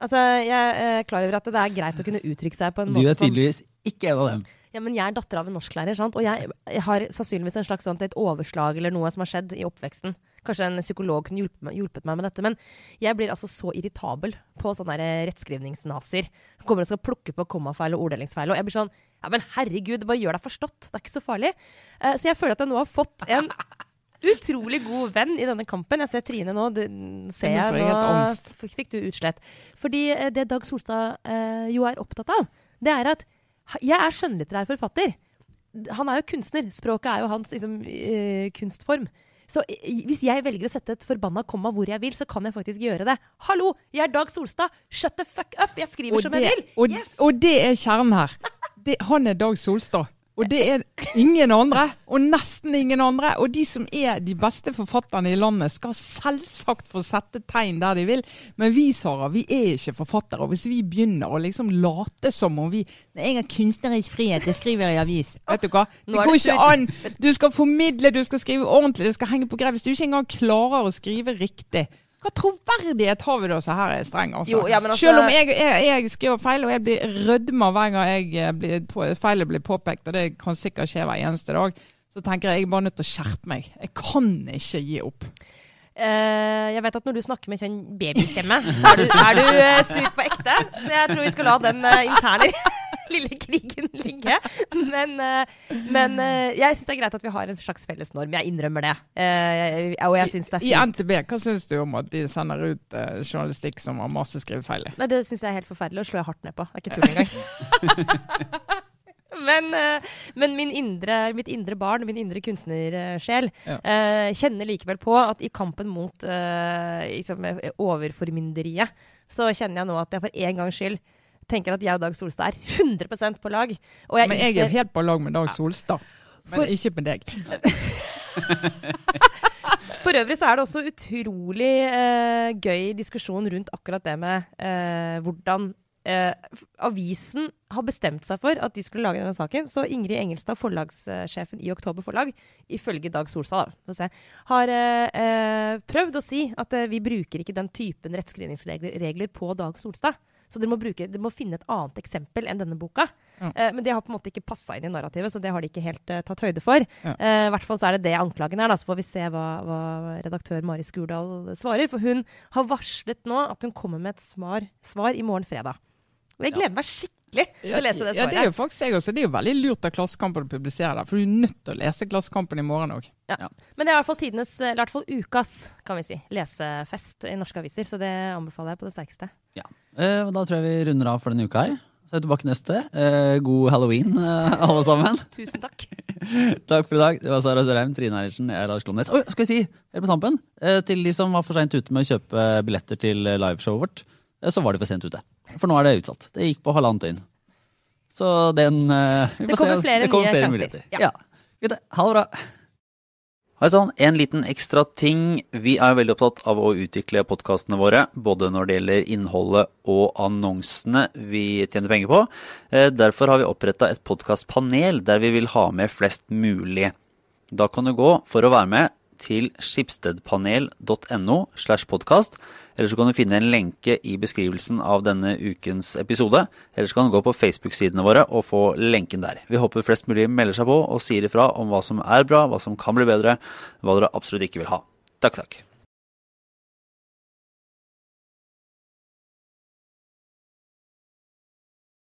Altså, Jeg er klar over at det er greit å kunne uttrykke seg på en Du er tydeligvis ikke en av dem. Ja, men jeg er datter av en norsklærer, sant? og jeg, jeg har sannsynligvis en slags sånt, et overslag eller noe som har skjedd i oppveksten. Kanskje en psykolog kunne hjulpet meg, hjulpet meg med dette. Men jeg blir altså så irritabel på sånne rettskrivningsnazier. Kommer og skal plukke på kommafeil og orddelingsfeil. Og jeg blir sånn Ja, men herregud, bare gjør deg forstått. Det er ikke så farlig. Eh, så jeg føler at jeg nå har fått en utrolig god venn i denne kampen. Jeg ser Trine nå. Du, ser jeg nå fikk du utslett. Fordi eh, det Dag Solstad eh, jo er opptatt av, det er at jeg er skjønnlitterær forfatter. Han er jo kunstner. Språket er jo hans liksom, eh, kunstform. Så hvis jeg velger å sette et forbanna komma hvor jeg vil, så kan jeg faktisk gjøre det. Hallo, jeg er Dag Solstad! Shut the fuck up! Jeg skriver som det, jeg vil! og, yes! og det er kjernen her. Det, han er Dag Solstad. Og det er ingen andre, og nesten ingen andre. Og de som er de beste forfatterne i landet, skal selvsagt få sette tegn der de vil. Men vi, Sara, vi er ikke forfattere. Hvis vi begynner å liksom late som om vi Jeg har kunstnerisk frihet, jeg skriver i avis. Vet du hva? Det går ikke an. Du skal formidle, du skal skrive ordentlig, du skal henge på greip. Hvis du ikke engang klarer å skrive riktig, hva troverdighet har vi da så her er streng? Altså? Jo, ja, men altså- Selv om jeg, jeg, jeg skriver feil, og jeg blir rødma hver gang jeg eh, blir på, feilet blir påpekt, og det kan sikkert skje hver eneste dag, så tenker jeg jeg er bare nødt til å skjerpe meg. Jeg kan ikke gi opp. Uh, jeg vet at når du snakker med sånn babystemme, så er du, er du uh, sur på ekte. Så jeg tror vi skal la den uh, interne lille krigen ligge. Men, eh, men eh, jeg syns det er greit at vi har en slags felles norm. Jeg innrømmer det. Eh, og jeg syns det er fint. I. NTB, hva syns du om at de sender ut journalistikk som har masse skrivefeil? Nei, det syns jeg er helt forferdelig, og slår jeg hardt ned på. Det er ikke tull engang. men men min indre, mitt indre barn, min indre kunstnersjel, Ja. eh, kjenner likevel på at i kampen mot eh, liksom, overformynderiet, så kjenner jeg nå at jeg for en gangs skyld tenker at jeg og Dag Solstad er 100% på lag. Jeg Men jeg er helt på lag med Dag Solstad. Men For- ikke med deg. For øvrig så er det også utrolig eh, gøy diskusjon rundt akkurat det med eh, hvordan eh, avisen har bestemt seg for at de skulle lage denne saken. Så Ingrid Engelstad, forlagssjefen i Oktober Forlag, ifølge Dag Solstad, da, har eh, eh, prøvd å si at eh, vi bruker ikke den typen rettskrivningsregler på Dag Solstad. Så dere må, bruke, dere må finne et annet eksempel enn denne boka. Ja. Eh, men det har på en måte ikke passa inn i narrativet, så det har de ikke helt uh, tatt høyde for. Ja. Eh, I hvert fall så er det det anklagen er. Da. Så får vi se hva, hva redaktør Mari Skurdal svarer. For hun har varslet nå at hun kommer med et smar, svar i morgen fredag. Og jeg gleder meg skikkelig lese det Ja, det er jo faktisk jeg også. Det er jo veldig lurt av Klassekampen å publisere det, for du er nødt til å lese Klassekampen i morgen òg. Men det er i hvert fall tidenes, eller i hvert fall ukas, kan vi si, lesefest i norske aviser. Så det anbefaler jeg på det sterkeste. Ja. Eh, da tror jeg vi runder av for denne uka her. Så er vi tilbake neste. Eh, god halloween, eh, alle sammen. Tusen takk. Takk for i dag. Det var Sara Sørheim, Trine Eilertsen, jeg er Lars Klomnes. Oi, skal vi si, helt på tampen, eh, til de som var for seint ute med å kjøpe billetter til liveshowet vårt, så var de for sent ute. For nå er det utsatt. Det gikk på halvannet døgn. Så den vi Det kommer flere det kommer flere muligheter. Ja. Ja. Ha det bra. Hei sann, en liten ekstra ting. Vi er veldig opptatt av å utvikle podkastene våre, både når det gjelder innholdet og annonsene vi tjener penger på. Eh, Derfor har vi oppretta et podkastpanel der vi vil ha med flest mulig. Da kan du gå for å være med til skipstedpanel.no slash podkast. Eller så kan du finne en lenke i beskrivelsen av denne ukens episode. Eller så kan du gå på Facebook-sidene våre og få lenken der. Vi håper flest mulig melder seg på og sier ifra om hva som er bra, hva som kan bli bedre, hva dere absolutt ikke vil ha. Takk, takk.